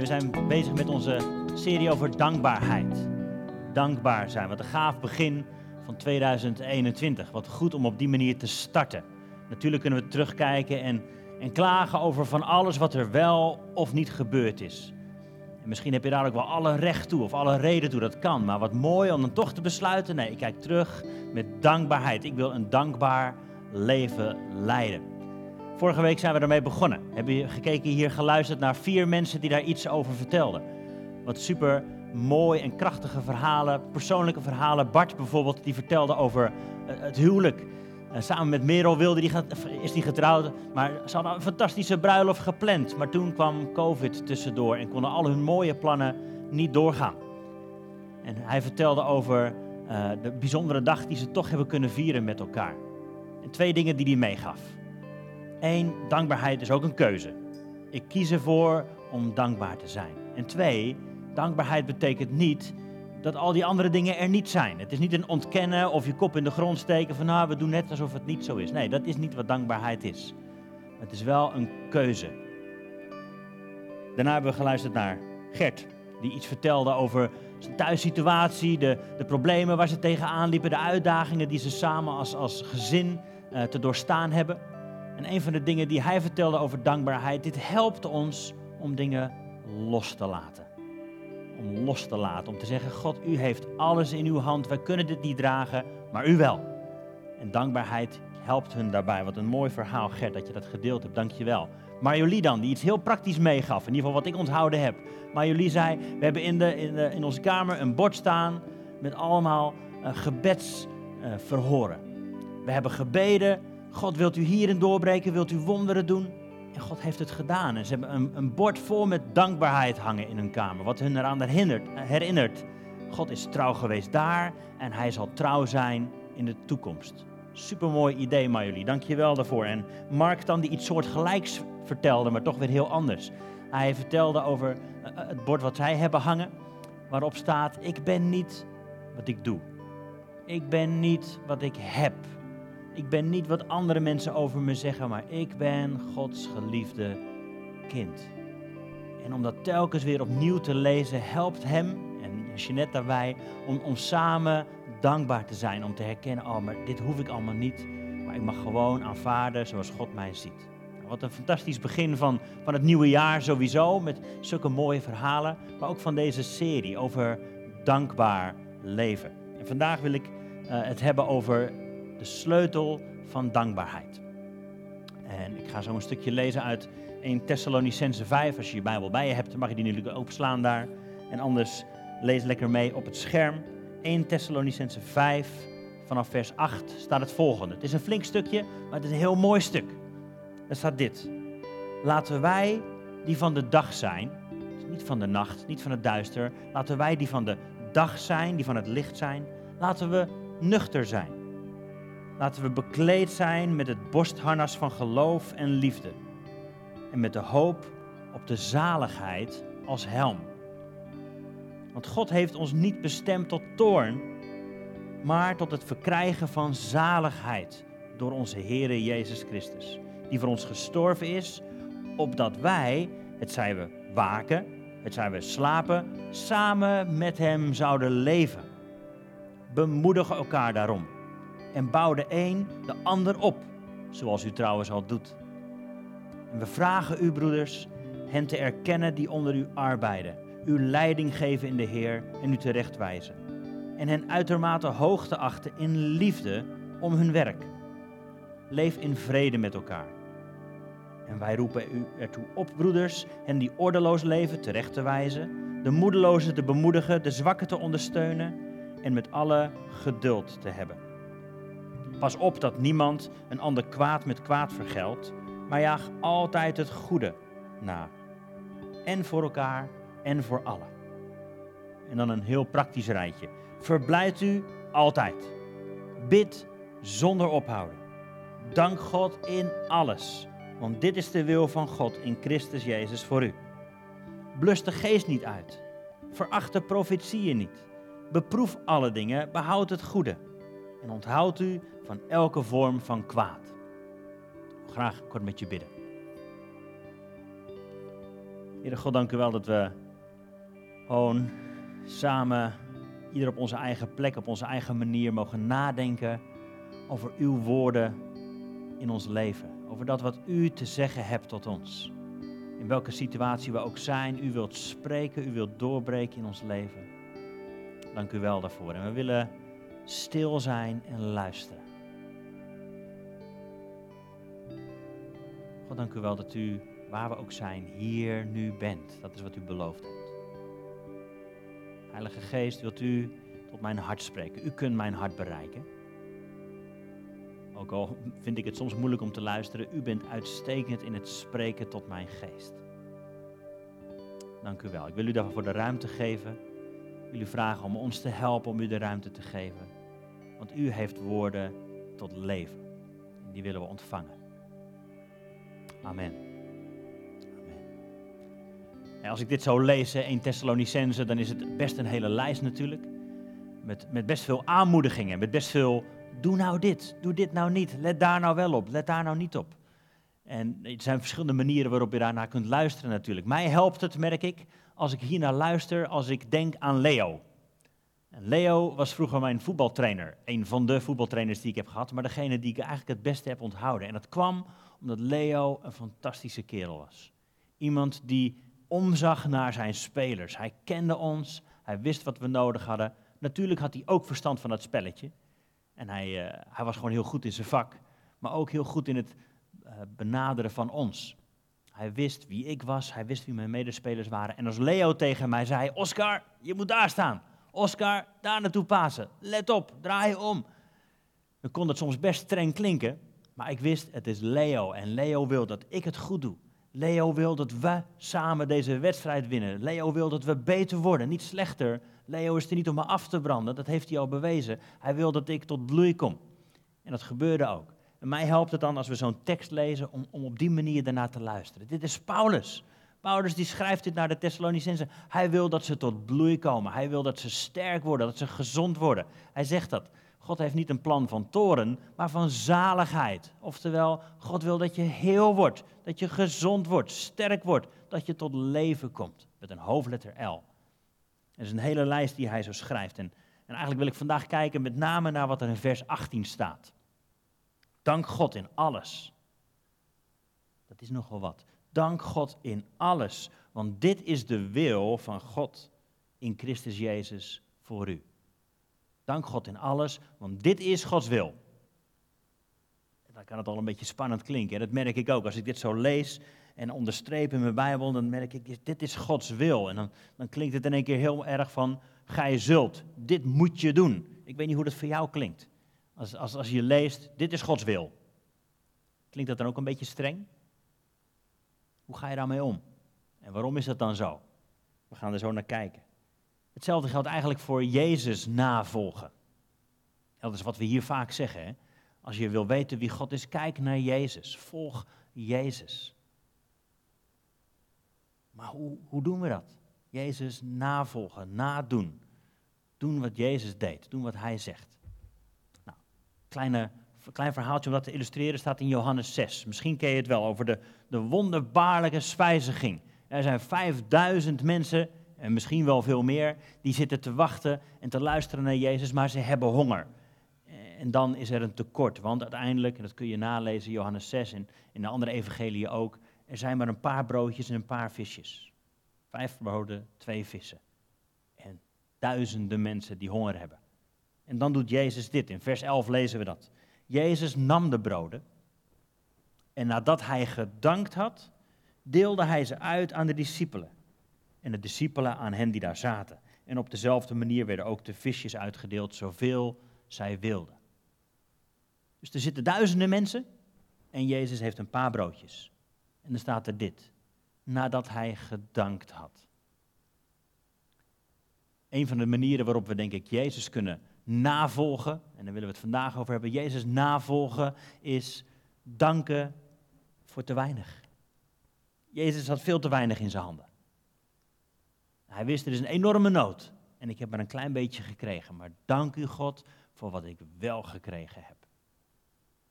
we zijn bezig met onze serie over dankbaarheid. Dankbaar zijn. Wat een gaaf begin van 2021. Wat goed om op die manier te starten. Natuurlijk kunnen we terugkijken en, en klagen over van alles wat er wel of niet gebeurd is. En misschien heb je daar ook wel alle recht toe of alle reden toe, dat kan. Maar wat mooi om dan toch te besluiten, nee, ik kijk terug met dankbaarheid. Ik wil een dankbaar leven leiden. Vorige week zijn we ermee begonnen. Hebben je gekeken hier, geluisterd naar vier mensen die daar iets over vertelden. Wat super mooi en krachtige verhalen, persoonlijke verhalen. Bart bijvoorbeeld, die vertelde over eh, het huwelijk. En samen met Merel wilde die, is die getrouwd, maar ze hadden een fantastische bruiloft gepland. Maar toen kwam COVID tussendoor en konden al hun mooie plannen niet doorgaan. En hij vertelde over uh, de bijzondere dag die ze toch hebben kunnen vieren met elkaar. En twee dingen die hij meegaf. Eén, dankbaarheid is ook een keuze. Ik kies ervoor om dankbaar te zijn. En twee, dankbaarheid betekent niet dat al die andere dingen er niet zijn. Het is niet een ontkennen of je kop in de grond steken van nou, we doen net alsof het niet zo is. Nee, dat is niet wat dankbaarheid is. Het is wel een keuze. Daarna hebben we geluisterd naar Gert, die iets vertelde over zijn thuissituatie, de, de problemen waar ze tegenaan liepen, de uitdagingen die ze samen als, als gezin uh, te doorstaan hebben. En een van de dingen die hij vertelde over dankbaarheid, dit helpt ons om dingen los te laten. Om los te laten, om te zeggen, God, u heeft alles in uw hand, wij kunnen dit niet dragen, maar u wel. En dankbaarheid helpt hun daarbij. Wat een mooi verhaal, Gert, dat je dat gedeeld hebt, dank je wel. Marjolie dan, die iets heel praktisch meegaf, in ieder geval wat ik onthouden heb. Marjolie zei, we hebben in, de, in, de, in onze kamer een bord staan met allemaal uh, gebedsverhoren. We hebben gebeden God, wilt u hierin doorbreken? Wilt u wonderen doen? En God heeft het gedaan. En ze hebben een, een bord vol met dankbaarheid hangen in hun kamer. Wat hun eraan herinnert. God is trouw geweest daar en hij zal trouw zijn in de toekomst. Supermooi idee, Marjolie. Dank je wel daarvoor. En Mark dan, die iets soortgelijks vertelde, maar toch weer heel anders. Hij vertelde over eh, eh, het bord wat zij hebben hangen, waarop staat: Ik ben niet wat ik doe. Ik ben niet wat ik heb. Ik ben niet wat andere mensen over me zeggen, maar ik ben Gods geliefde kind. En om dat telkens weer opnieuw te lezen, helpt hem en Jeanette daarbij om, om samen dankbaar te zijn. Om te herkennen, oh, maar dit hoef ik allemaal niet. Maar ik mag gewoon aanvaarden zoals God mij ziet. Wat een fantastisch begin van, van het nieuwe jaar sowieso, met zulke mooie verhalen. Maar ook van deze serie over dankbaar leven. En vandaag wil ik uh, het hebben over de sleutel van dankbaarheid. En ik ga zo een stukje lezen uit 1 Thessalonicense 5. Als je je Bijbel bij je hebt, mag je die natuurlijk opslaan daar. En anders lees lekker mee op het scherm. 1 Thessalonicense 5, vanaf vers 8 staat het volgende. Het is een flink stukje, maar het is een heel mooi stuk. Er staat dit. Laten wij die van de dag zijn, niet van de nacht, niet van het duister. Laten wij die van de dag zijn, die van het licht zijn. Laten we nuchter zijn Laten we bekleed zijn met het borstharnas van geloof en liefde. En met de hoop op de zaligheid als helm. Want God heeft ons niet bestemd tot toorn, maar tot het verkrijgen van zaligheid door onze Heere Jezus Christus, die voor ons gestorven is, opdat wij, het zij we waken, het zij we slapen, samen met Hem zouden leven. Bemoedigen elkaar daarom en bouw de een de ander op, zoals u trouwens al doet. En we vragen u, broeders, hen te erkennen die onder u arbeiden, uw leiding geven in de Heer en u terechtwijzen. En hen uitermate hoog te achten in liefde om hun werk. Leef in vrede met elkaar. En wij roepen u ertoe op, broeders, hen die ordeloos leven terecht te wijzen, de moedelozen te bemoedigen, de zwakken te ondersteunen en met alle geduld te hebben. Pas op dat niemand een ander kwaad met kwaad vergeldt, maar jaag altijd het goede na. En voor elkaar en voor allen. En dan een heel praktisch rijtje. Verblijd u altijd. Bid zonder ophouden. Dank God in alles, want dit is de wil van God in Christus Jezus voor u. Blus de geest niet uit. Veracht de profetieën niet. Beproef alle dingen, behoud het goede. En onthoud u van elke vorm van kwaad. Graag kort met je bidden. Heere God, dank u wel dat we gewoon samen, ieder op onze eigen plek, op onze eigen manier, mogen nadenken over uw woorden in ons leven. Over dat wat u te zeggen hebt tot ons. In welke situatie we ook zijn, u wilt spreken, u wilt doorbreken in ons leven. Dank u wel daarvoor. En we willen stil zijn en luisteren. God, dank u wel dat u, waar we ook zijn, hier nu bent. Dat is wat u beloofd hebt. Heilige Geest, wilt u tot mijn hart spreken? U kunt mijn hart bereiken. Ook al vind ik het soms moeilijk om te luisteren, u bent uitstekend in het spreken tot mijn geest. Dank u wel. Ik wil u daarvoor de ruimte geven. U vragen om ons te helpen om u de ruimte te geven. Want u heeft woorden tot leven. En die willen we ontvangen. Amen. Amen. als ik dit zo lees, 1 Thessalonicense, dan is het best een hele lijst natuurlijk. Met, met best veel aanmoedigingen, met best veel doe nou dit, doe dit nou niet, let daar nou wel op, let daar nou niet op. En er zijn verschillende manieren waarop je daarnaar kunt luisteren natuurlijk. Mij helpt het, merk ik, als ik hier naar luister, als ik denk aan Leo. En Leo was vroeger mijn voetbaltrainer, een van de voetbaltrainers die ik heb gehad, maar degene die ik eigenlijk het beste heb onthouden. En dat kwam omdat Leo een fantastische kerel was. Iemand die omzag naar zijn spelers. Hij kende ons, hij wist wat we nodig hadden. Natuurlijk had hij ook verstand van dat spelletje. En hij, uh, hij was gewoon heel goed in zijn vak, maar ook heel goed in het uh, benaderen van ons. Hij wist wie ik was, hij wist wie mijn medespelers waren. En als Leo tegen mij zei: Oscar, je moet daar staan. Oscar, daar naartoe pasen. Let op, draai om. Dan kon het soms best streng klinken, maar ik wist: het is Leo. En Leo wil dat ik het goed doe. Leo wil dat we samen deze wedstrijd winnen. Leo wil dat we beter worden, niet slechter. Leo is er niet om me af te branden, dat heeft hij al bewezen. Hij wil dat ik tot bloei kom. En dat gebeurde ook. En mij helpt het dan als we zo'n tekst lezen om, om op die manier daarnaar te luisteren. Dit is Paulus. Paulus die schrijft dit naar de Thessalonicenzen. Hij wil dat ze tot bloei komen. Hij wil dat ze sterk worden, dat ze gezond worden. Hij zegt dat. God heeft niet een plan van toren, maar van zaligheid. Oftewel, God wil dat je heel wordt, dat je gezond wordt, sterk wordt, dat je tot leven komt. Met een hoofdletter L. Er is een hele lijst die hij zo schrijft. En, en eigenlijk wil ik vandaag kijken met name naar wat er in vers 18 staat. Dank God in alles. Dat is nogal wat. Dank God in alles, want dit is de wil van God in Christus Jezus voor u. Dank God in alles, want dit is Gods wil. Dan kan het al een beetje spannend klinken. Dat merk ik ook. Als ik dit zo lees en onderstreep in mijn Bijbel, dan merk ik, dit is Gods wil. En dan, dan klinkt het in één keer heel erg van, ga je zult, dit moet je doen. Ik weet niet hoe dat voor jou klinkt. Als, als, als je leest, dit is Gods wil. Klinkt dat dan ook een beetje streng? Hoe ga je daarmee om? En waarom is dat dan zo? We gaan er zo naar kijken. Hetzelfde geldt eigenlijk voor Jezus navolgen. Dat is wat we hier vaak zeggen. Hè? Als je wil weten wie God is, kijk naar Jezus. Volg Jezus. Maar hoe, hoe doen we dat? Jezus navolgen, nadoen. Doen wat Jezus deed, doen wat Hij zegt. Kleine, klein verhaaltje om dat te illustreren staat in Johannes 6. Misschien ken je het wel over de, de wonderbaarlijke spijziging. Er zijn 5000 mensen en misschien wel veel meer, die zitten te wachten en te luisteren naar Jezus, maar ze hebben honger. En dan is er een tekort, want uiteindelijk, en dat kun je nalezen, Johannes 6 en in de andere evangelieën ook, er zijn maar een paar broodjes en een paar visjes. Vijf broden, twee vissen. En duizenden mensen die honger hebben. En dan doet Jezus dit, in vers 11 lezen we dat. Jezus nam de broden en nadat hij gedankt had, deelde hij ze uit aan de discipelen en de discipelen aan hen die daar zaten. En op dezelfde manier werden ook de visjes uitgedeeld, zoveel zij wilden. Dus er zitten duizenden mensen en Jezus heeft een paar broodjes. En dan staat er dit, nadat hij gedankt had. Een van de manieren waarop we denk ik Jezus kunnen navolgen, en daar willen we het vandaag over hebben, Jezus navolgen is danken voor te weinig. Jezus had veel te weinig in zijn handen. Hij wist, er is een enorme nood. En ik heb maar een klein beetje gekregen. Maar dank u God voor wat ik wel gekregen heb.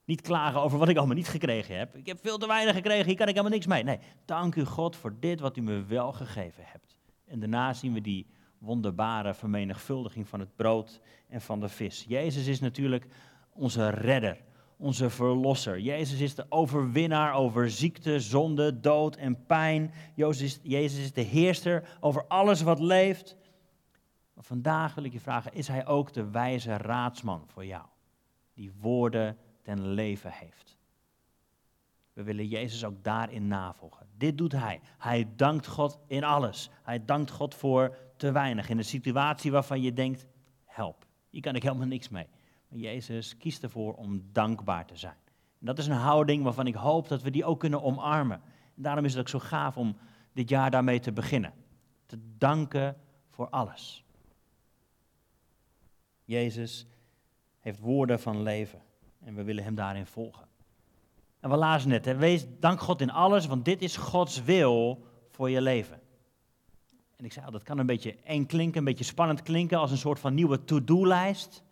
Niet klagen over wat ik allemaal niet gekregen heb. Ik heb veel te weinig gekregen, hier kan ik helemaal niks mee. Nee, dank u God voor dit wat u me wel gegeven hebt. En daarna zien we die wonderbare vermenigvuldiging van het brood en van de vis. Jezus is natuurlijk onze redder, onze verlosser. Jezus is de overwinnaar over ziekte, zonde, dood en pijn. Jezus, is de heerser over alles wat leeft. Maar vandaag wil ik je vragen, is hij ook de wijze raadsman voor jou? Die woorden ten leven heeft. We willen Jezus ook daarin navolgen. Dit doet hij. Hij dankt God in alles. Hij dankt God voor te weinig. In een situatie waarvan je denkt, help, hier kan ik helemaal niks mee. Maar Jezus kiest ervoor om dankbaar te zijn. En dat is een houding waarvan ik hoop dat we die ook kunnen omarmen. En daarom is het ook zo gaaf om dit jaar daarmee te beginnen. Te danken voor alles. Jezus heeft woorden van leven en we willen hem daarin volgen. En we lazen net, hè, wees dank God in alles, want dit is Gods wil voor je leven. En ik zei al, dat kan een beetje eng klinken, een beetje spannend klinken, als een soort van nieuwe to-do-lijst.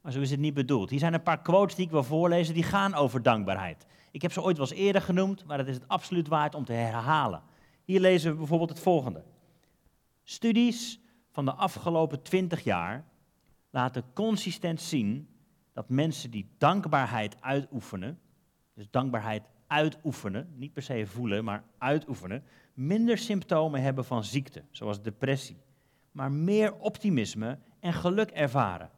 Maar zo is het niet bedoeld. Hier zijn een paar quotes die ik wil voorlezen, die gaan over dankbaarheid. Ik heb ze ooit wel eens eerder genoemd, maar het is het absoluut waard om te herhalen. Hier lezen we bijvoorbeeld het volgende. Studies van de afgelopen twintig jaar laten consistent zien dat mensen die dankbaarheid uitoefenen, dus dankbaarheid uitoefenen, niet per se voelen, maar uitoefenen, minder symptomen hebben van ziekte, zoals depressie, maar meer optimisme en geluk ervaren,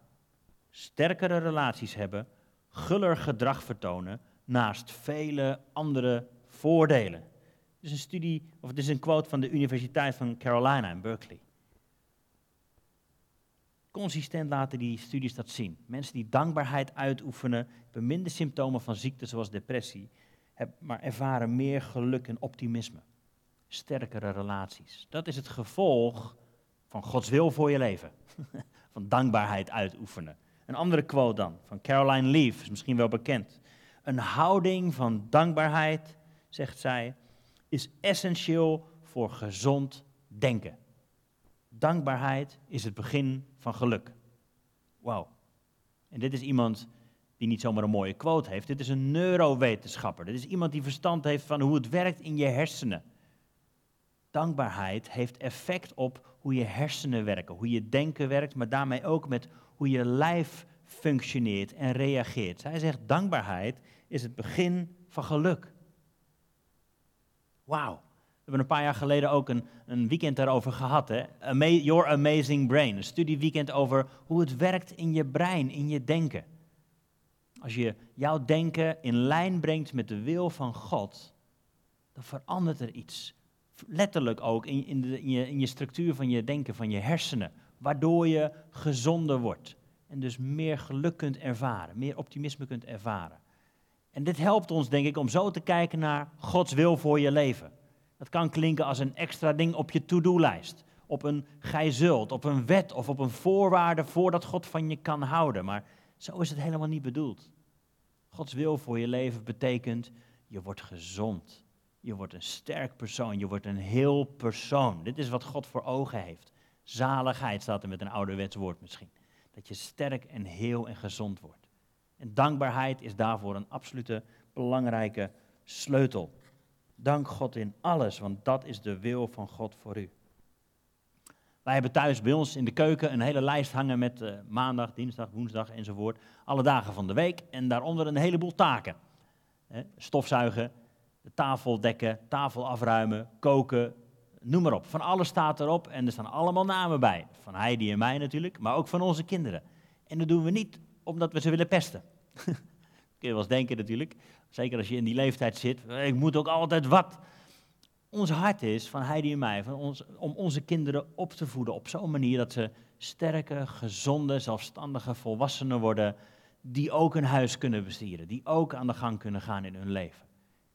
sterkere relaties hebben, guller gedrag vertonen, naast vele andere voordelen. Het is een studie, of het is een quote van de Universiteit van Carolina in Berkeley. Consistent laten die studies dat zien. Mensen die dankbaarheid uitoefenen, hebben minder symptomen van ziekte zoals depressie, maar ervaren meer geluk en optimisme. Sterkere relaties. Dat is het gevolg van Gods wil voor je leven. van dankbaarheid uitoefenen. Een andere quote dan, van Caroline Leaf, is misschien wel bekend. Een houding van dankbaarheid, zegt zij, is essentieel voor gezond denken. Dankbaarheid is het begin van geluk. Wauw. En dit is iemand die niet zomaar een mooie quote heeft. Dit is een neurowetenschapper. Dit is iemand die verstand heeft van hoe het werkt in je hersenen. Dankbaarheid heeft effect op hoe je hersenen werken, hoe je denken werkt, maar daarmee ook met hoe je lijf functioneert en reageert. Zij zegt dankbaarheid is het begin van geluk. Wauw. We hebben een paar jaar geleden ook een, een weekend daarover gehad. Hè? Your Amazing Brain. Een studieweekend over hoe het werkt in je brein, in je denken. Als je jouw denken in lijn brengt met de wil van God, dan verandert er iets. Letterlijk ook in, in, de, in, je, in je structuur van je denken, van je hersenen. Waardoor je gezonder wordt. En dus meer geluk kunt ervaren, meer optimisme kunt ervaren. En dit helpt ons, denk ik, om zo te kijken naar Gods wil voor je leven. Dat kan klinken als een extra ding op je to-do-lijst. Op een gij zult, op een wet of op een voorwaarde voordat God van je kan houden. Maar zo is het helemaal niet bedoeld. Gods wil voor je leven betekent, je wordt gezond. Je wordt een sterk persoon, je wordt een heel persoon. Dit is wat God voor ogen heeft. Zaligheid staat er met een ouderwets woord misschien. Dat je sterk en heel en gezond wordt. En dankbaarheid is daarvoor een absolute belangrijke sleutel. Dank God in alles, want dat is de wil van God voor u. Wij hebben thuis bij ons in de keuken een hele lijst hangen met uh, maandag, dinsdag, woensdag enzovoort. Alle dagen van de week en daaronder een heleboel taken. stofzuigen, tafel dekken, tafel afruimen, koken, noem maar op. Van alles staat erop en er staan allemaal namen bij. Van Heidi en mij natuurlijk, maar ook van onze kinderen. En dat doen we niet omdat we ze willen pesten. Kun je wel eens denken natuurlijk. Zeker als je in die leeftijd zit. Ik moet ook altijd wat. Ons hart is van Heidi en mij van ons, om onze kinderen op te voeden op zo'n manier dat ze sterke, gezonde, zelfstandige volwassenen worden. Die ook een huis kunnen bestieren. Die ook aan de gang kunnen gaan in hun leven.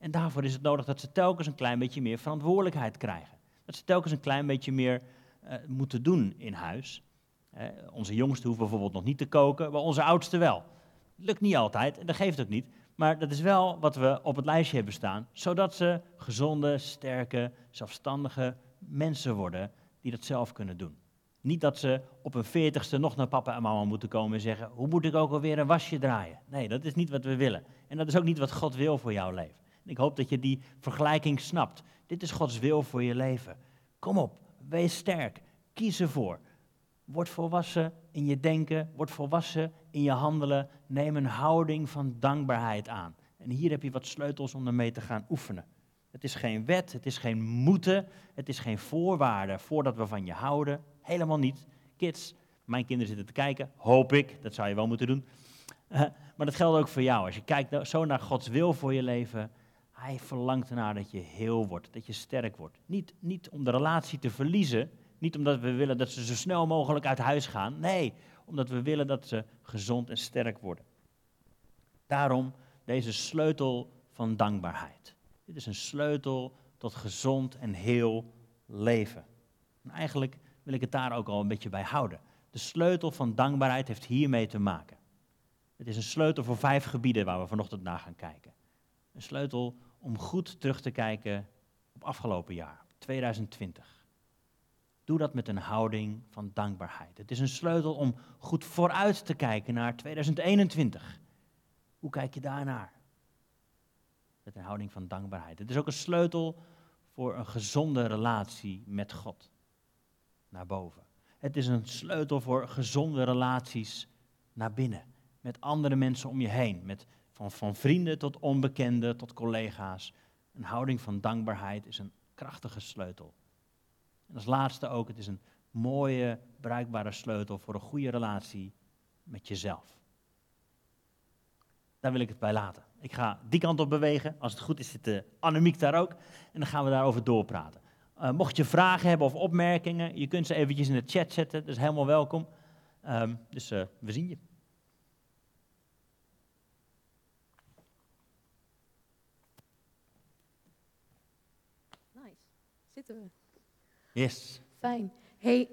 En daarvoor is het nodig dat ze telkens een klein beetje meer verantwoordelijkheid krijgen. Dat ze telkens een klein beetje meer uh, moeten doen in huis. Uh, onze jongste hoeven bijvoorbeeld nog niet te koken, maar onze oudste wel. Lukt niet altijd en dat geeft ook niet. Maar dat is wel wat we op het lijstje hebben staan, zodat ze gezonde, sterke, zelfstandige mensen worden die dat zelf kunnen doen. Niet dat ze op een veertigste nog naar papa en mama moeten komen en zeggen: Hoe moet ik ook alweer een wasje draaien? Nee, dat is niet wat we willen. En dat is ook niet wat God wil voor jouw leven. Ik hoop dat je die vergelijking snapt. Dit is Gods wil voor je leven. Kom op, wees sterk, kies ervoor. Word volwassen in je denken, word volwassen in je handelen. Neem een houding van dankbaarheid aan. En hier heb je wat sleutels om ermee te gaan oefenen. Het is geen wet, het is geen moeten, het is geen voorwaarde voordat we van je houden. Helemaal niet. Kids, mijn kinderen zitten te kijken, hoop ik, dat zou je wel moeten doen. Maar dat geldt ook voor jou. Als je kijkt zo naar Gods wil voor je leven, hij verlangt ernaar dat je heel wordt, dat je sterk wordt. Niet, niet om de relatie te verliezen, niet omdat we willen dat ze zo snel mogelijk uit huis gaan. Nee, omdat we willen dat ze gezond en sterk worden. Daarom deze sleutel van dankbaarheid. Dit is een sleutel tot gezond en heel leven. En eigenlijk wil ik het daar ook al een beetje bij houden. De sleutel van dankbaarheid heeft hiermee te maken. Het is een sleutel voor vijf gebieden waar we vanochtend naar gaan kijken. Een sleutel om goed terug te kijken op afgelopen jaar, 2020. Doe dat met een houding van dankbaarheid. Het is een sleutel om goed vooruit te kijken naar 2021. Hoe kijk je daarnaar? Met een houding van dankbaarheid. Het is ook een sleutel voor een gezonde relatie met God. Naar boven. Het is een sleutel voor gezonde relaties naar binnen. Met andere mensen om je heen. Met, van, van vrienden tot onbekenden tot collega's. Een houding van dankbaarheid is een krachtige sleutel. En als laatste ook, het is een mooie, bruikbare sleutel voor een goede relatie met jezelf. Daar wil ik het bij laten. Ik ga die kant op bewegen. Als het goed is, zit uh, Annemiek daar ook. En dan gaan we daarover doorpraten. Uh, mocht je vragen hebben of opmerkingen, je kunt ze eventjes in de chat zetten. Dat is helemaal welkom. Um, dus uh, we zien je. Nice. Zitten we. Yes. Fijn. Hey,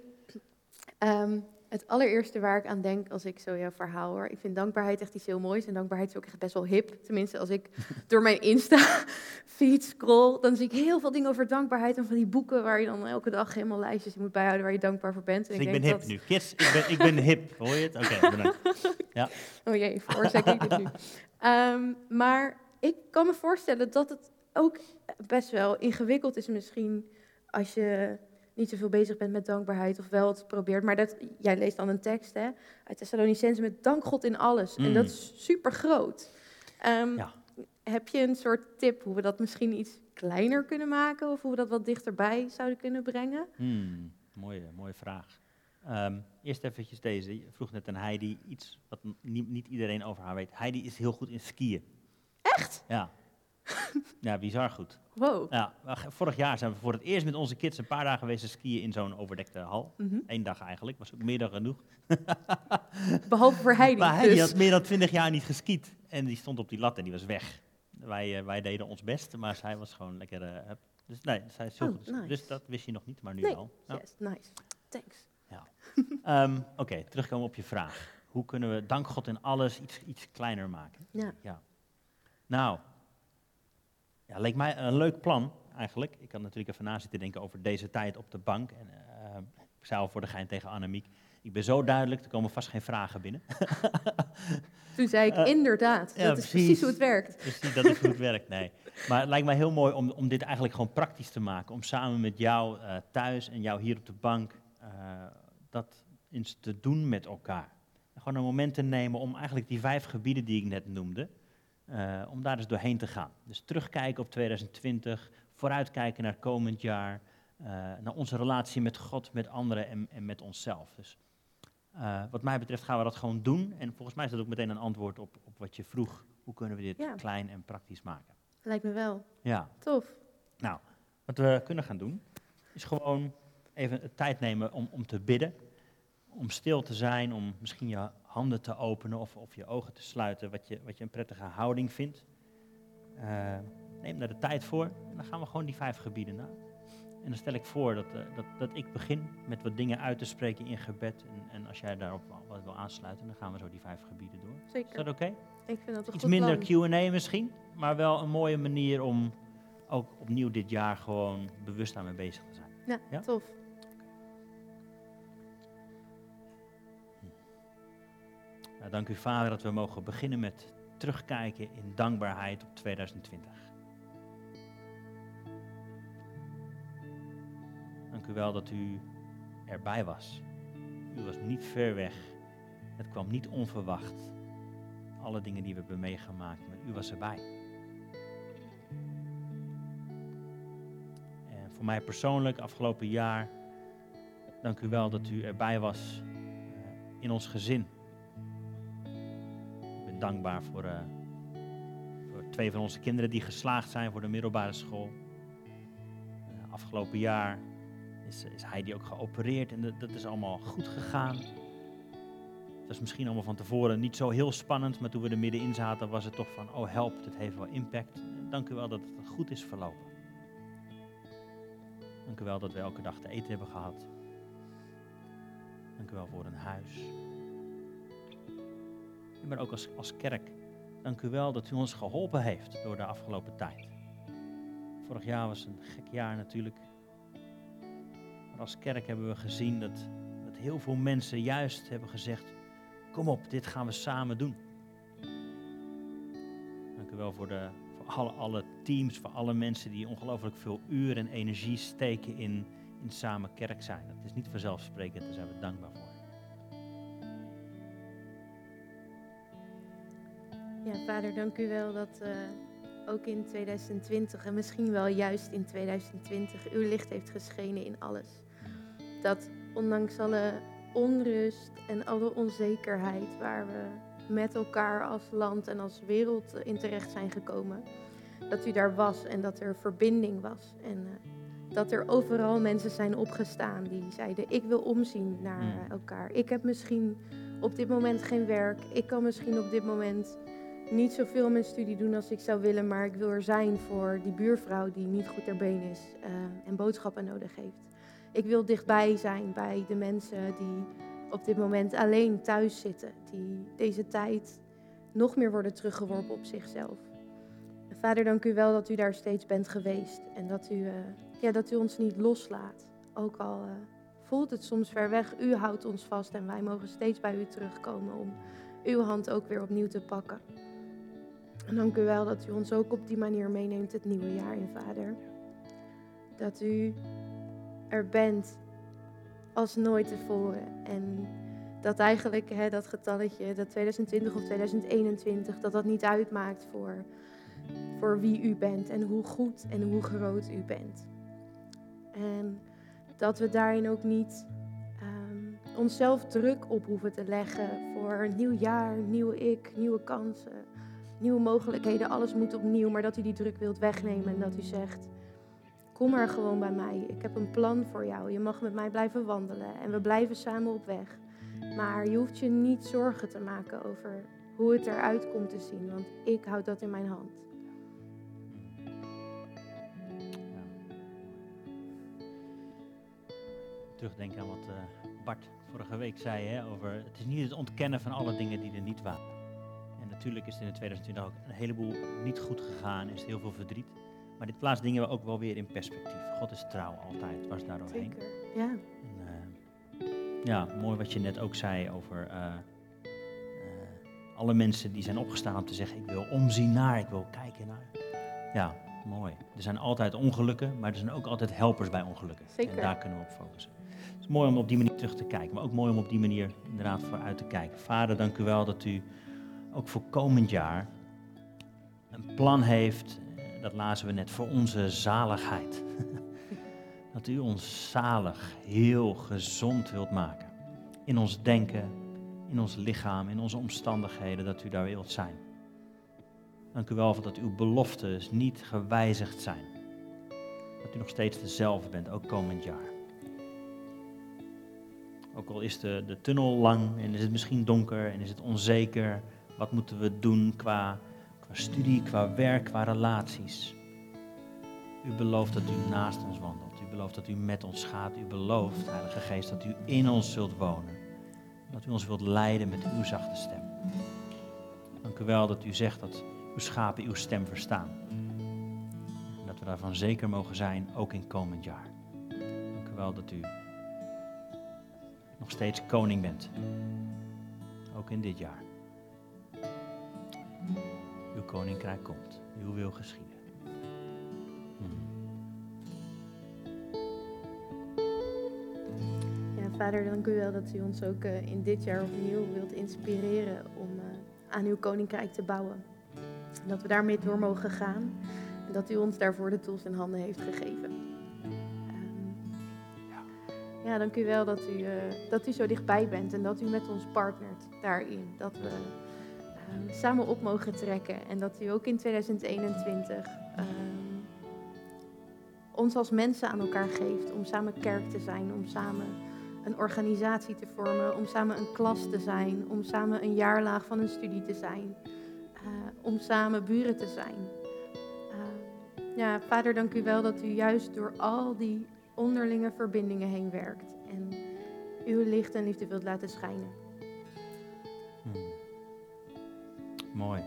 um, het allereerste waar ik aan denk als ik zo jouw verhaal hoor. Ik vind dankbaarheid echt iets heel moois. En dankbaarheid is ook echt best wel hip. Tenminste, als ik door mijn Insta-feed scroll, dan zie ik heel veel dingen over dankbaarheid. En van die boeken waar je dan elke dag helemaal lijstjes in moet bijhouden waar je dankbaar voor bent. En Dus ik, ben hip dat... nu. Kids, ik ben, ik ben hip. Hoor je het? Oké, bedankt. Ja. Oh jee, veroorzaak ik het nu. Ehm, maar ik kan me voorstellen dat het ook best wel ingewikkeld is misschien als je niet zoveel bezig bent met dankbaarheid of wel het probeert. Maar dat, jij leest dan een tekst hè, uit Thessalonicense met dank God in alles. En Mm. dat is super groot. Ehm, Ja. Heb je een soort tip hoe we dat misschien iets kleiner kunnen maken? Of hoe we dat wat dichterbij zouden kunnen brengen? Hmm, mooie, mooie vraag. Ehm, eerst eventjes deze. Je vroeg net aan Heidi iets wat niet, niet iedereen over haar weet. Heidi is heel goed in skiën. Echt? Ja. Ja, bizar goed. Wow. Ja, vorig jaar zijn we voor het eerst met onze kids een paar dagen geweest skiën in zo'n overdekte hal. Mhm. Eén dag eigenlijk, was ook meer dan genoeg. Behalve voor Heidi. Maar Heidi dus. had meer dan twintig jaar niet geskiet. En die stond op die lat en die was weg. Wij, eh, wij deden ons best, maar zij was gewoon lekker... eh, dus nee, zij is heel Oh, goed. nice. Dus dat wist je nog niet, maar nu Nee, wel. Ja. Yes, nice. Thanks. Ehm, Oké, terugkomen op je vraag. Hoe kunnen we dank God in alles iets, iets kleiner maken? Ja. Nou, ja, leek mij een leuk plan eigenlijk. Ik had natuurlijk even na zitten denken over deze tijd op de bank. En, eh, ik zei al voor de gein tegen Annemiek, ik ben zo duidelijk, er komen vast geen vragen binnen. Toen zei ik Eh, inderdaad. ja, dat is precies hoe het werkt. Precies, dat is hoe het werkt. Nee. Maar het lijkt mij heel mooi om, om dit eigenlijk gewoon praktisch te maken. Om samen met jou eh, thuis en jou hier op de bank dat eens te doen met elkaar. En gewoon een moment te nemen om eigenlijk die vijf gebieden die ik net noemde, eh, om daar eens doorheen te gaan. Dus terugkijken op 2020, vooruitkijken naar komend jaar, eh, naar onze relatie met God, met anderen en, en met onszelf. Dus eh, wat mij betreft gaan we dat gewoon doen. En volgens mij is dat ook meteen een antwoord op, op wat je vroeg. Hoe kunnen we dit Ja. klein en praktisch maken? Lijkt me wel. Ja, Tof. nou, wat we kunnen gaan doen, is gewoon even tijd nemen om, om te bidden. Om stil te zijn, om misschien je handen te openen of, of je ogen te sluiten, wat je, wat je een prettige houding vindt. Eh, neem daar de tijd voor en dan gaan we gewoon die vijf gebieden na. En dan stel ik voor dat, eh, dat, dat ik begin met wat dingen uit te spreken in gebed. En, en als jij daarop wat wil aansluiten, dan gaan we zo die vijf gebieden door. Is Zeker. dat oké? Ik vind dat een Iets goed minder. Q&A misschien, maar wel een mooie manier om ook opnieuw dit jaar gewoon bewust aan mee bezig te zijn. Ja, Ja? tof. Dank u Vader dat we mogen beginnen met terugkijken in dankbaarheid op 2020. Dank u wel dat u erbij was. U was niet ver weg. Het kwam niet onverwacht. Alle dingen die we hebben meegemaakt, maar u was erbij. En voor mij persoonlijk, afgelopen jaar, dank u wel dat u erbij was eh, in ons gezin. Dankbaar voor, uh, voor twee van onze kinderen die geslaagd zijn voor de middelbare school. Uh, afgelopen jaar is, is Heidi ook geopereerd en dat, is allemaal goed gegaan. Het was misschien allemaal van tevoren niet zo heel spannend, maar toen we er middenin zaten was het toch van, oh help, het heeft wel impact. Dank u wel dat het goed is verlopen. Dank u wel dat we elke dag te eten hebben gehad. Dank u wel voor een huis. Maar ook als, als kerk, dank u wel dat u ons geholpen heeft door de afgelopen tijd. Vorig jaar was een gek jaar natuurlijk. Maar als kerk hebben we gezien dat, dat heel veel mensen juist hebben gezegd, kom op, dit gaan we samen doen. Dank u wel voor, de, voor alle, teams, voor alle mensen die ongelooflijk veel uren en energie steken in, in samen kerk zijn. Dat is niet vanzelfsprekend, daar zijn we dankbaar voor. Vader, dank u wel dat uh, ook in 2020 en misschien wel juist in 2020 uw licht heeft geschenen in alles. Dat ondanks alle onrust en alle onzekerheid waar we met elkaar als land en als wereld in terecht zijn gekomen, dat u daar was en dat er verbinding was. En uh, dat er overal mensen zijn opgestaan die zeiden: Ik wil omzien naar uh, elkaar. Ik heb misschien op dit moment geen werk. Ik kan misschien op dit moment niet zoveel mijn studie doen als ik zou willen, maar ik wil er zijn voor die buurvrouw die niet goed ter been is uh, en boodschappen nodig heeft. Ik wil dichtbij zijn bij de mensen die op dit moment alleen thuis zitten, die deze tijd nog meer worden teruggeworpen op zichzelf. Vader, dank u wel dat u daar steeds bent geweest en dat u, uh, ja, dat u ons niet loslaat. Ook al uh, voelt het soms ver weg, u houdt ons vast en wij mogen steeds bij u terugkomen om uw hand ook weer opnieuw te pakken. En dank u wel dat u ons ook op die manier meeneemt het nieuwe jaar in, Vader. Dat u er bent als nooit tevoren. En dat eigenlijk hè, dat getalletje, dat 2020 of 2021, dat dat niet uitmaakt voor, voor wie u bent en hoe goed en hoe groot u bent. En dat we daarin ook niet um, onszelf druk op hoeven te leggen voor een nieuw jaar, nieuwe ik, nieuwe kansen, nieuwe mogelijkheden. Alles moet opnieuw, maar dat u die druk wilt wegnemen en dat u zegt Kom maar gewoon bij mij. Ik heb een plan voor jou. Je mag met mij blijven wandelen en we blijven samen op weg. Maar je hoeft je niet zorgen te maken over hoe het eruit komt te zien, want ik houd dat in mijn hand. Terugdenken aan wat uh, Bart vorige week zei hè, over het is niet het ontkennen van alle dingen die er niet waren. Natuurlijk is het in 2020 ook een heleboel niet goed gegaan, is heel veel verdriet. Maar dit plaatst dingen ook wel weer in perspectief. God is trouw altijd, was daar doorheen. Zeker, ja. En, uh, ja, mooi wat je net ook zei over uh, uh, alle mensen die zijn opgestaan om te zeggen, ik wil omzien naar, ik wil kijken naar. Ja, mooi. Er zijn altijd ongelukken, maar er zijn ook altijd helpers bij ongelukken. Zeker. En daar kunnen we op focussen. Het is mooi om op die manier terug te kijken, maar ook mooi om op die manier inderdaad vooruit te kijken. Vader, dank u wel dat u ook voor komend jaar een plan heeft dat lazen we net, voor onze zaligheid. dat u ons zalig, heel gezond wilt maken. In ons denken, in ons lichaam, in onze omstandigheden, dat u daar wilt zijn. Dank u wel voor dat uw beloftes niet gewijzigd zijn. Dat u nog steeds dezelfde bent, ook komend jaar. Ook al is de, de tunnel lang en is het misschien donker en is het onzeker, wat moeten we doen qua qua studie, qua werk, qua relaties. U belooft dat u naast ons wandelt. U belooft dat u met ons gaat. U belooft, Heilige Geest, dat u in ons zult wonen. Dat u ons wilt leiden met uw zachte stem. Dank u wel dat u zegt dat uw schapen uw stem verstaan. En dat we daarvan zeker mogen zijn, ook in komend jaar. Dank u wel dat u nog steeds koning bent. Ook in dit jaar. Koninkrijk komt. Uw wil geschieden. Ja, vader, dank u wel dat u ons ook eh, in dit jaar opnieuw wilt inspireren om eh, aan uw koninkrijk te bouwen. En dat we daarmee door mogen gaan. En dat u ons daarvoor de tools in handen heeft gegeven. Ehm, ja, dank u wel dat u, eh, dat u zo dichtbij bent en dat u met ons partnert daarin. Dat we samen op mogen trekken en dat u ook in 2021 ehm, ons als mensen aan elkaar geeft om samen kerk te zijn, om samen een organisatie te vormen, om samen een klas te zijn, om samen een jaarlaag van een studie te zijn, uh, om samen buren te zijn. Uh, ja, Vader, dank u wel dat u juist door al die onderlinge verbindingen heen werkt en uw licht en liefde wilt laten schijnen. Mooi,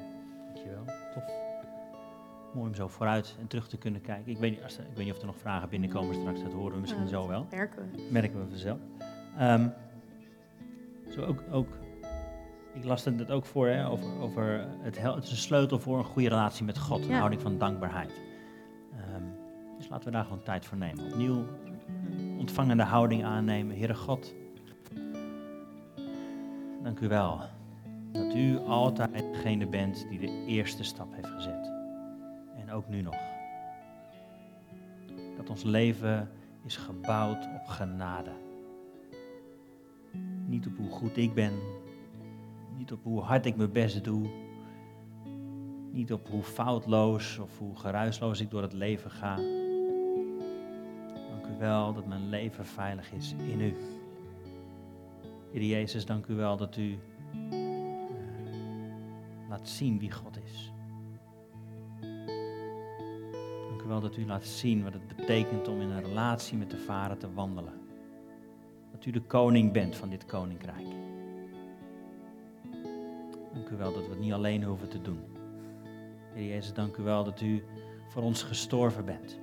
dankjewel. Tof. Mooi om zo vooruit en terug te kunnen kijken. Ik weet niet, als er, ik weet niet of er nog vragen binnenkomen straks, dat horen we misschien Ja, zo wel. Merken we. merken we vanzelf. Ehm, zo ook, ook, ik las het net ook voor, hè, over, over het, het is een sleutel voor een goede relatie met God, een Ja. houding van dankbaarheid. Ehm, dus laten we daar gewoon tijd voor nemen. Opnieuw ontvangende houding aannemen. Heere God, dank u wel dat u altijd degene bent die de eerste stap heeft gezet. En ook nu nog. Dat ons leven is gebouwd op genade. Niet op hoe goed ik ben, niet op hoe hard ik mijn best doe, niet op hoe foutloos of hoe geruisloos ik door het leven ga. Dank u wel dat mijn leven veilig is in u. Heer Jezus, dank u wel dat u laat zien wie God is. Dank u wel dat u laat zien wat het betekent om in een relatie met de Vader te wandelen. Dat u de koning bent van dit koninkrijk. Dank u wel dat we het niet alleen hoeven te doen. Heer Jezus, dank u wel dat u voor ons gestorven bent.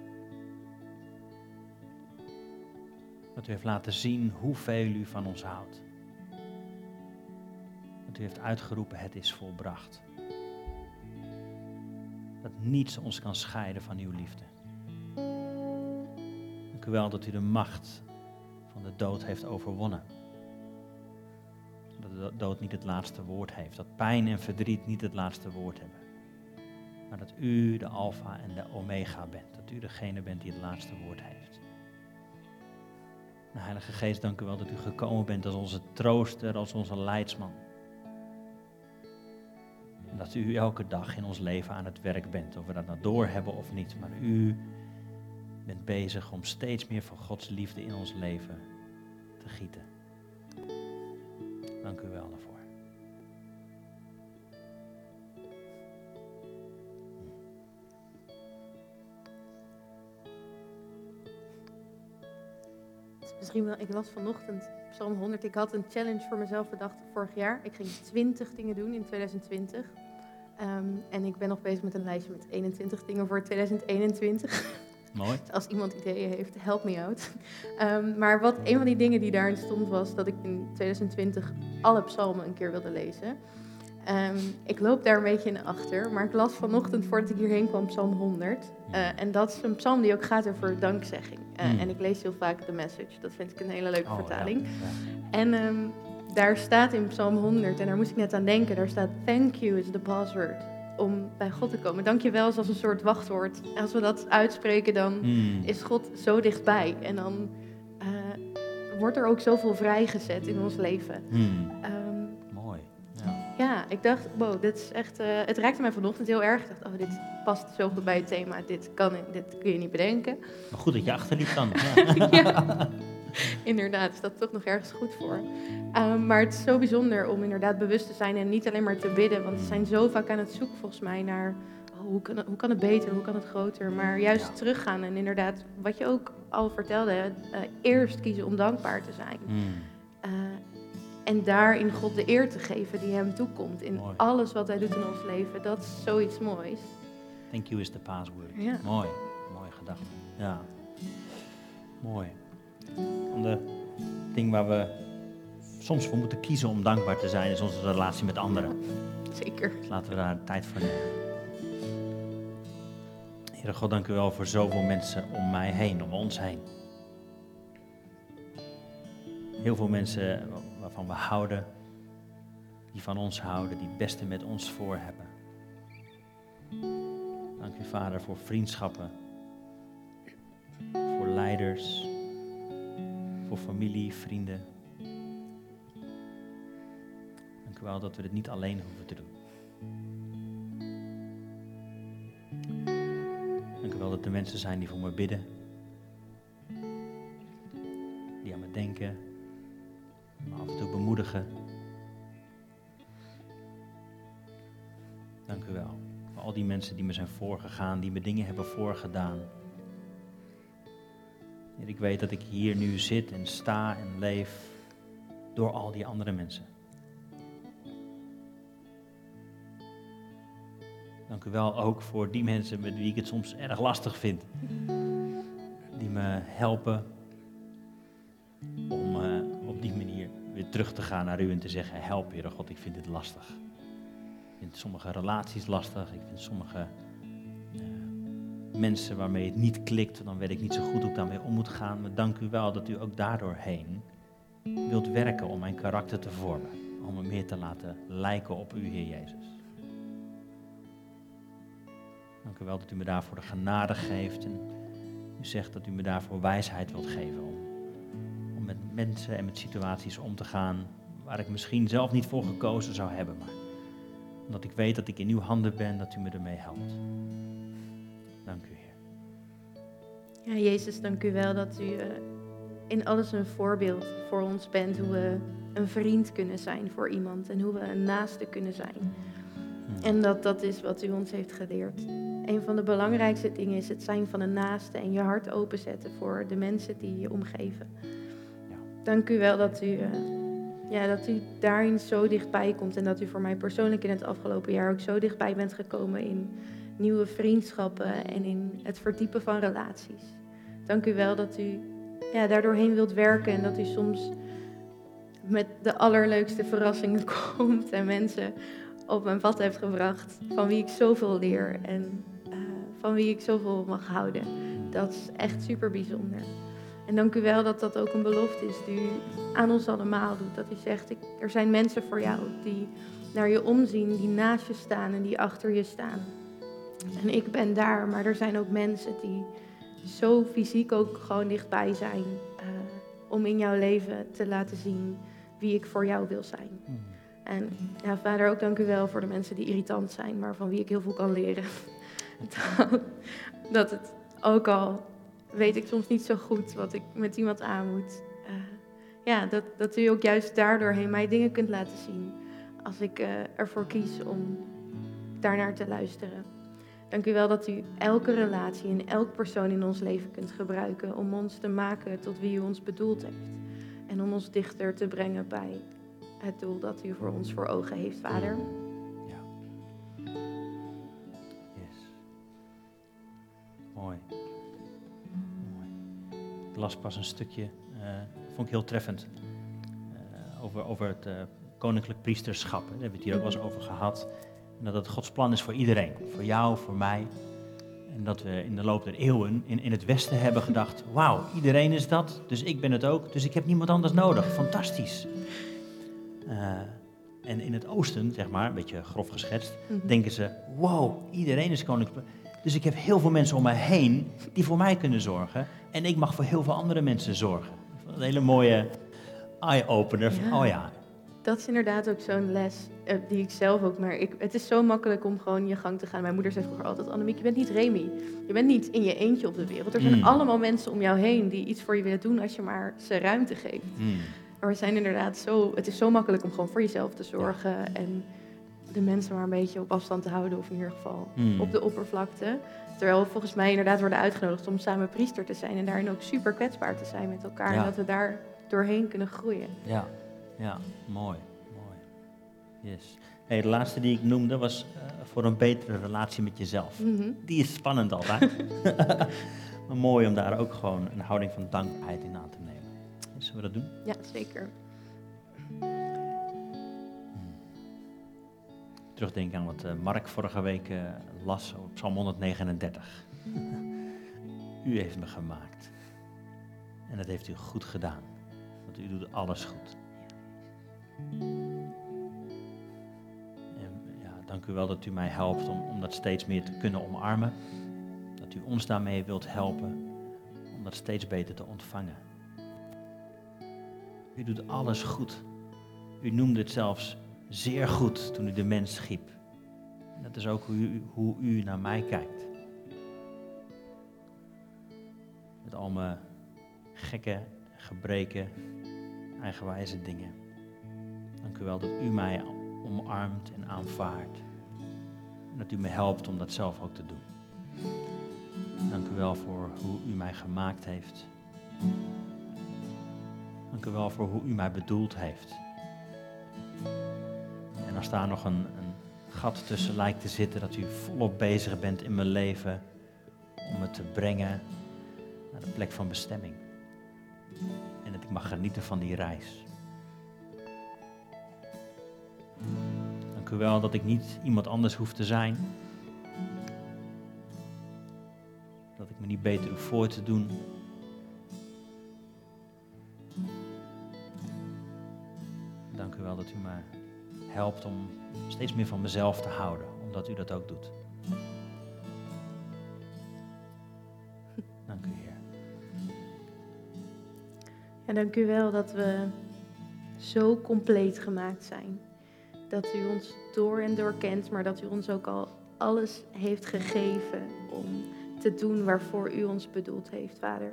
Dat u heeft laten zien hoeveel u van ons houdt. U heeft uitgeroepen, het is volbracht. Dat niets ons kan scheiden van uw liefde. Dank u wel dat u de macht van de dood heeft overwonnen. Dat de dood niet het laatste woord heeft. Dat pijn en verdriet niet het laatste woord hebben. Maar dat u de alfa en de omega bent. Dat u degene bent die het laatste woord heeft. Heilige Geest, dank u wel dat u gekomen bent als onze trooster, als onze leidsman. Dat u elke dag in ons leven aan het werk bent. Of we dat nou doorhebben of niet. Maar u bent bezig om steeds meer van Gods liefde in ons leven te gieten. Dank u wel daarvoor. Misschien wel, ik las vanochtend Psalm 100. Ik had een challenge voor mezelf bedacht vorig jaar. Ik ging 20 dingen doen in 2020. Ehm, en ik ben nog bezig met een lijstje met 21 dingen voor 2021. Mooi. Dus als iemand ideeën heeft, help me out. Ehm, maar wat een van die dingen die daarin stond was dat ik in 2020 alle psalmen een keer wilde lezen. Ehm, ik loop daar een beetje in achter, maar ik las vanochtend voordat ik hierheen kwam Psalm 100. Eh, en dat is een psalm die ook gaat over dankzegging. Eh, Hmm. En ik lees heel vaak The Message, dat vind ik een hele leuke Oh, vertaling. Ja. En ehm, daar staat in Psalm 100, en daar moest ik net aan denken, daar staat thank you is the password om bij God te komen. Dank je wel is als een soort wachtwoord. En als we dat uitspreken, dan Hmm. is God zo dichtbij. En dan eh, wordt er ook zoveel vrijgezet in ons leven. Hmm. Ja. ik dacht, wow, dit is echt... eh, het raakte mij vanochtend heel erg. Ik dacht, oh, dit past zo goed bij het thema. Dit, kan, dit kun je niet bedenken. Maar goed dat je achterliep dan. Ja. ja, inderdaad, is dat toch nog ergens goed voor. Ehm, maar het is zo bijzonder om inderdaad bewust te zijn en niet alleen maar te bidden. Want we zijn zo vaak aan het zoeken volgens mij naar oh, hoe, kan het, hoe kan het beter, hoe kan het groter. Maar juist Ja. teruggaan en inderdaad, wat je ook al vertelde, eh, eerst kiezen om dankbaar te zijn. Hmm. En daarin God de eer te geven die hem toekomt. In Mooi. alles wat hij doet in ons leven. Dat is zoiets moois. Thank you is the password. Ja. Mooi. Mooie gedachte. Ja. Mooi. Ander ding waar we soms voor moeten kiezen om dankbaar te zijn, is onze relatie met anderen. Zeker. Dus laten we daar tijd voor nemen. Heer God, dank u wel voor zoveel mensen om mij heen, om ons heen. Heel veel mensen waarvan we houden, die van ons houden, die het beste met ons voor hebben. Dank u, Vader, voor vriendschappen, voor leiders, voor familie, vrienden. Dank u wel dat we dit niet alleen hoeven te doen. Dank u wel dat er mensen zijn die voor me bidden, die aan me denken, me af en toe bemoedigen. Dank u wel voor al die mensen die me zijn voorgegaan, die me dingen hebben voorgedaan. Ik weet dat ik hier nu zit en sta en leef door al die andere mensen. Dank u wel ook voor die mensen met wie ik het soms erg lastig vind. Die me helpen om uh, op die manier weer terug te gaan naar u en te zeggen, help Heer God, ik vind dit lastig. Ik vind sommige relaties lastig, ik vind sommige uh, mensen waarmee het niet klikt, dan weet ik niet zo goed hoe ik daarmee om moet gaan. Maar dank u wel dat u ook daardoor heen wilt werken om mijn karakter te vormen. Om me meer te laten lijken op u, Heer Jezus. Dank u wel dat u me daarvoor de genade geeft. En u zegt dat u me daarvoor wijsheid wilt geven. Om, mensen en met situaties om te gaan waar ik misschien zelf niet voor gekozen zou hebben. Maar omdat ik weet dat ik in uw handen ben, dat u me ermee helpt. Dank u, Heer. Ja, Jezus, dank u wel dat u uh, in alles een voorbeeld voor ons bent. Hoe we een vriend kunnen zijn voor iemand en hoe we een naaste kunnen zijn. En dat dat is wat u ons heeft geleerd. Een van de belangrijkste dingen is het zijn van een naaste en je hart openzetten voor de mensen die je omgeven. Dank u wel dat u, uh, ja, dat u daarin zo dichtbij komt en dat u voor mij persoonlijk in het afgelopen jaar ook zo dichtbij bent gekomen in nieuwe vriendschappen en in het verdiepen van relaties. Dank u wel dat u ja, daardoorheen wilt werken en dat u soms met de allerleukste verrassingen komt en mensen op mijn pad heeft gebracht. Van wie ik zoveel leer en uh, van wie ik zoveel mag houden. Dat is echt super bijzonder. En dank u wel dat dat ook een belofte is die u aan ons allemaal doet. Dat u zegt, ik, er zijn mensen voor jou die naar je omzien, die naast je staan en die achter je staan. En ik ben daar, maar er zijn ook mensen die zo fysiek ook gewoon dichtbij zijn. Uh, om in jouw leven te laten zien wie ik voor jou wil zijn. En ja, vader, ook dank u wel voor de mensen die irritant zijn, maar van wie ik heel veel kan leren. dat, dat het ook al weet ik soms niet zo goed wat ik met iemand aan moet. Uh, ja, dat, dat u ook juist daardoorheen mij dingen kunt laten zien. Als ik uh, ervoor kies om daarnaar te luisteren. Dank u wel dat u elke relatie en elk persoon in ons leven kunt gebruiken om ons te maken tot wie u ons bedoeld heeft. En om ons dichter te brengen bij het doel dat u voor ons voor ogen heeft, Vader. Las pas een stukje, uh, vond ik heel treffend, uh, over, over het uh, koninklijk priesterschap. Daar hebben we het hier ook wel eens over gehad. En dat het Gods plan is voor iedereen. Voor jou, voor mij. En dat we in de loop der eeuwen in, in het Westen hebben gedacht: wauw, iedereen is dat, dus ik ben het ook, dus ik heb niemand anders nodig. Fantastisch. Uh, en in het oosten, zeg maar, een beetje grof geschetst, mm -hmm. denken ze: wow, iedereen is koninklijk. Dus ik heb heel veel mensen om mij heen die voor mij kunnen zorgen. En ik mag voor heel veel andere mensen zorgen. Een hele mooie eye-opener. Ja. Oh ja. Dat is inderdaad ook zo'n les uh, die ik zelf ook maar. Ik, het is zo makkelijk om gewoon je gang te gaan. Mijn moeder zei vroeger altijd: Annemiek, je bent niet Remy. Je bent niet in je eentje op de wereld. Er zijn mm. allemaal mensen om jou heen die iets voor je willen doen als je maar ze ruimte geeft. Mm. Maar we zijn inderdaad zo, het is zo makkelijk om gewoon voor jezelf te zorgen ja. en de mensen maar een beetje op afstand te houden, of in ieder geval mm. op de oppervlakte. Terwijl we volgens mij inderdaad worden uitgenodigd om samen priester te zijn en daarin ook super kwetsbaar te zijn met elkaar. Ja. En dat we daar doorheen kunnen groeien. Ja, ja, mooi, mooi. Yes. Hey, de laatste die ik noemde was uh, voor een betere relatie met jezelf. Mm -hmm. Die is spannend altijd. maar mooi om daar ook gewoon een houding van dankbaarheid in aan te nemen. Zullen we dat doen? Ja, zeker. Terugdenken aan wat eh, Mark vorige week eh, las op Psalm 139. u heeft me gemaakt. En dat heeft u goed gedaan. Want u doet alles goed. En ja, dank u wel dat u mij helpt om, om dat steeds meer te kunnen omarmen. Dat u ons daarmee wilt helpen om dat steeds beter te ontvangen. U doet alles goed. U noemde het zelfs zeer goed toen u de mens schiep. Dat is ook hoe u, hoe u naar mij kijkt. Met al mijn gekke gebreken, eigenwijze dingen. Dank u wel dat u mij omarmt en aanvaardt. En dat u me helpt om dat zelf ook te doen. Dank u wel voor hoe u mij gemaakt heeft. Dank u wel voor hoe u mij bedoeld heeft. Als daar nog een, een gat tussen lijkt te zitten, dat u volop bezig bent in mijn leven om het te brengen naar de plek van bestemming. En dat ik mag genieten van die reis. Dank u wel dat ik niet iemand anders hoef te zijn. Dat ik me niet beter hoef voor te doen. Dank u wel dat u me helpt om steeds meer van mezelf te houden, omdat u dat ook doet. Dank u, Heer. En dank u wel dat we zo compleet gemaakt zijn. Dat u ons door en door kent, maar dat u ons ook al alles heeft gegeven om te doen waarvoor u ons bedoeld heeft, Vader.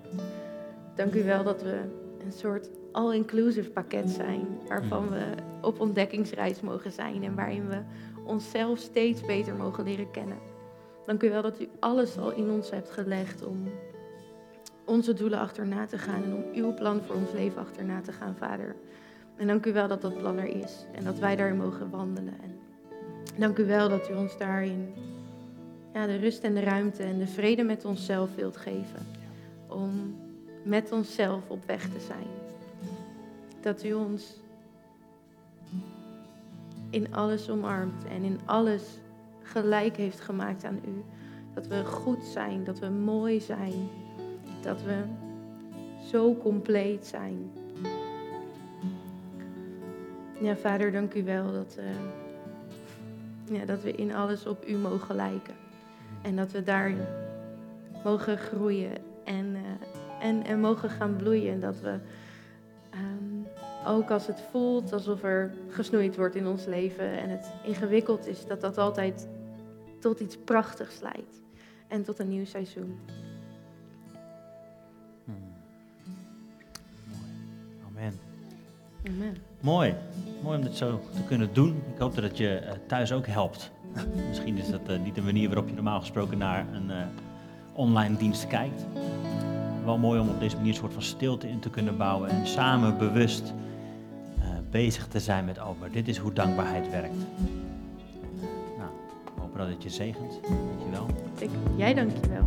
Dank u wel dat we een soort all-inclusive pakket zijn, waarvan we op ontdekkingsreis mogen zijn en waarin we onszelf steeds beter mogen leren kennen. Dank u wel dat u alles al in ons hebt gelegd om onze doelen achterna te gaan en om uw plan voor ons leven achterna te gaan, Vader. En dank u wel dat dat plan er is en dat wij daarin mogen wandelen. En dank u wel dat u ons daarin ja, de rust en de ruimte en de vrede met onszelf wilt geven. Om met onszelf op weg te zijn. Dat u ons in alles omarmt en in alles gelijk heeft gemaakt aan u. Dat we goed zijn, dat we mooi zijn, dat we zo compleet zijn. Ja, Vader, dank u wel dat, uh, ja, dat we in alles op u mogen lijken. En dat we daarin mogen groeien en, uh, en, en mogen gaan bloeien. Dat we ook als het voelt alsof er gesnoeid wordt in ons leven en het ingewikkeld is, dat dat altijd tot iets prachtigs leidt. En tot een nieuw seizoen. Amen. Amen. Mooi. Mooi om dit zo te kunnen doen. Ik hoop dat het je uh, thuis ook helpt. Misschien is dat uh, niet de manier waarop je normaal gesproken naar een uh, online dienst kijkt. Wel mooi om op deze manier een soort van stilte in te kunnen bouwen en samen bewust bezig te zijn met, oh, dit is hoe dankbaarheid werkt. Nou, ik hoop dat het je zegent. Dankjewel. Ik, jij dankjewel.